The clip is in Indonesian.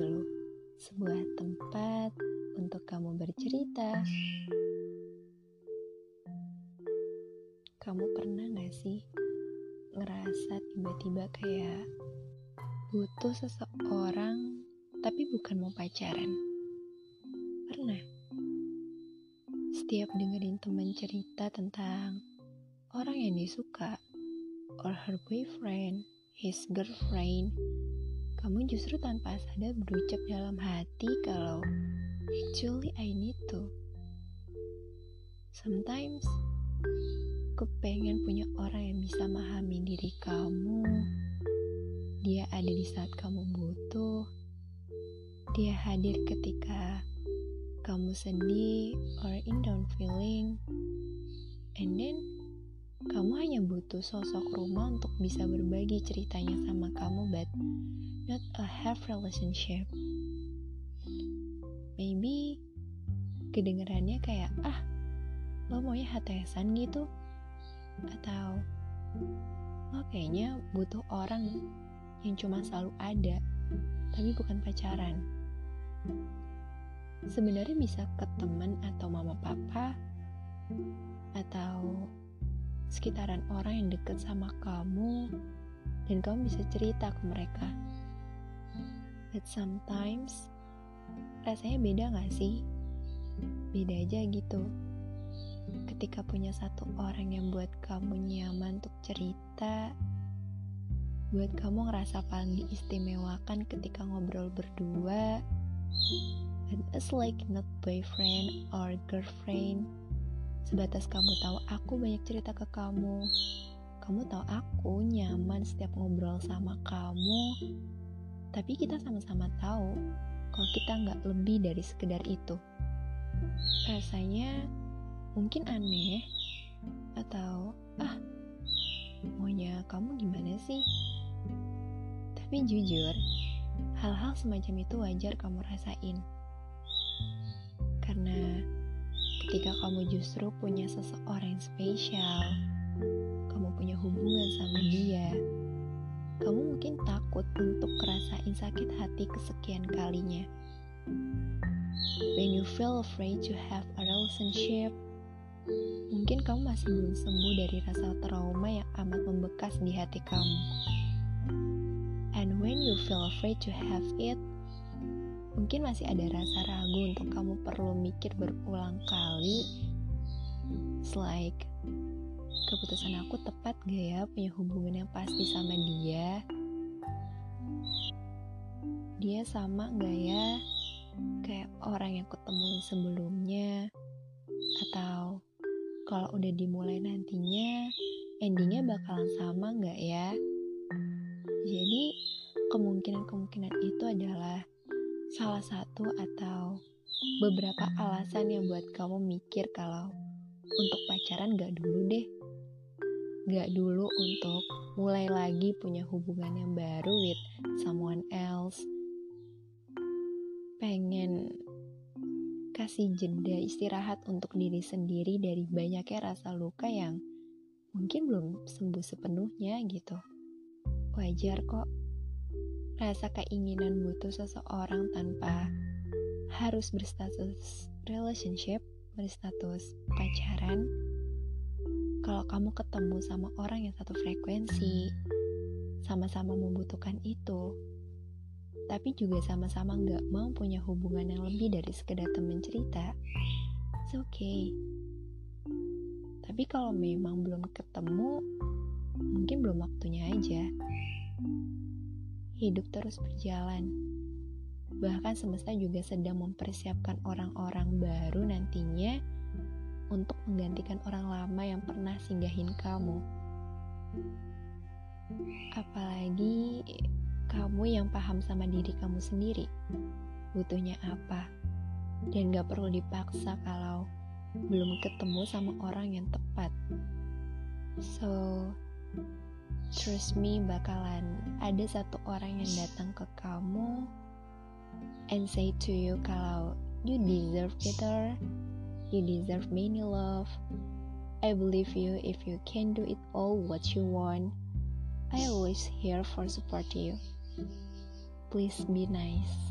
dulu, sebuah tempat untuk kamu bercerita. Kamu pernah gak sih ngerasa tiba-tiba kayak butuh seseorang tapi bukan mau pacaran? Pernah? Setiap dengerin teman cerita tentang orang yang disuka or her boyfriend, his girlfriend, kamu justru tanpa sadar berucap dalam hati kalau actually I need to. Sometimes aku pengen punya orang yang bisa memahami diri kamu. Dia ada di saat kamu butuh. Dia hadir ketika kamu sedih or butuh sosok rumah untuk bisa berbagi ceritanya sama kamu, but not a have relationship. Maybe kedengarannya kayak ah lo maunya HTSan gitu atau lo kayaknya butuh orang yang cuma selalu ada tapi bukan pacaran sebenarnya bisa ke teman atau mama papa atau sekitaran orang yang deket sama kamu dan kamu bisa cerita ke mereka but sometimes rasanya beda gak sih? Beda aja gitu ketika punya satu orang yang buat kamu nyaman untuk cerita, buat kamu ngerasa paling diistimewakan ketika ngobrol berdua, and it's like not boyfriend or girlfriend. Sebatas kamu tahu aku banyak cerita ke kamu, kamu tahu aku nyaman setiap ngobrol sama kamu, tapi kita sama-sama tahu kalau kita nggak lebih dari sekedar itu. Rasanya mungkin aneh atau ah maunya kamu gimana sih? Tapi jujur hal-hal semacam itu wajar kamu rasain ketika kamu justru punya seseorang yang spesial kamu punya hubungan sama dia kamu mungkin takut untuk ngerasain sakit hati kesekian kalinya when you feel afraid to have a relationship Mungkin kamu masih belum sembuh dari rasa trauma yang amat membekas di hati kamu. And when you feel afraid to have it, mungkin masih ada rasa ragu untuk kamu perlu mikir berulang kali. Like, keputusan aku tepat gak ya punya hubungan yang pasti sama dia? Dia sama gak ya kayak orang yang kutemuin sebelumnya? Atau kalau udah dimulai nantinya, endingnya bakalan sama nggak ya? Jadi, kemungkinan-kemungkinan itu adalah salah satu atau beberapa alasan yang buat kamu mikir kalau untuk pacaran gak dulu deh. Gak dulu untuk mulai lagi punya hubungan yang baru with someone else. Pengen kasih jeda istirahat untuk diri sendiri dari banyaknya rasa luka yang mungkin belum sembuh sepenuhnya gitu. Wajar kok. Rasa keinginan butuh seseorang tanpa harus berstatus relationship, berstatus pacaran. Kalau kamu ketemu sama orang yang satu frekuensi, sama-sama membutuhkan itu, tapi juga sama-sama nggak mau punya hubungan yang lebih dari sekedar temen cerita, it's okay. Tapi kalau memang belum ketemu, mungkin belum waktunya aja. Hidup terus berjalan. Bahkan semesta juga sedang mempersiapkan orang-orang baru nantinya untuk menggantikan orang lama yang pernah singgahin kamu. Apalagi kamu yang paham sama diri kamu sendiri, butuhnya apa, dan gak perlu dipaksa kalau belum ketemu sama orang yang tepat. So, trust me bakalan ada satu orang yang datang ke kamu and say to you kalau you deserve better, you deserve many love. I believe you if you can do it all what you want. I always here for support you. Please be nice.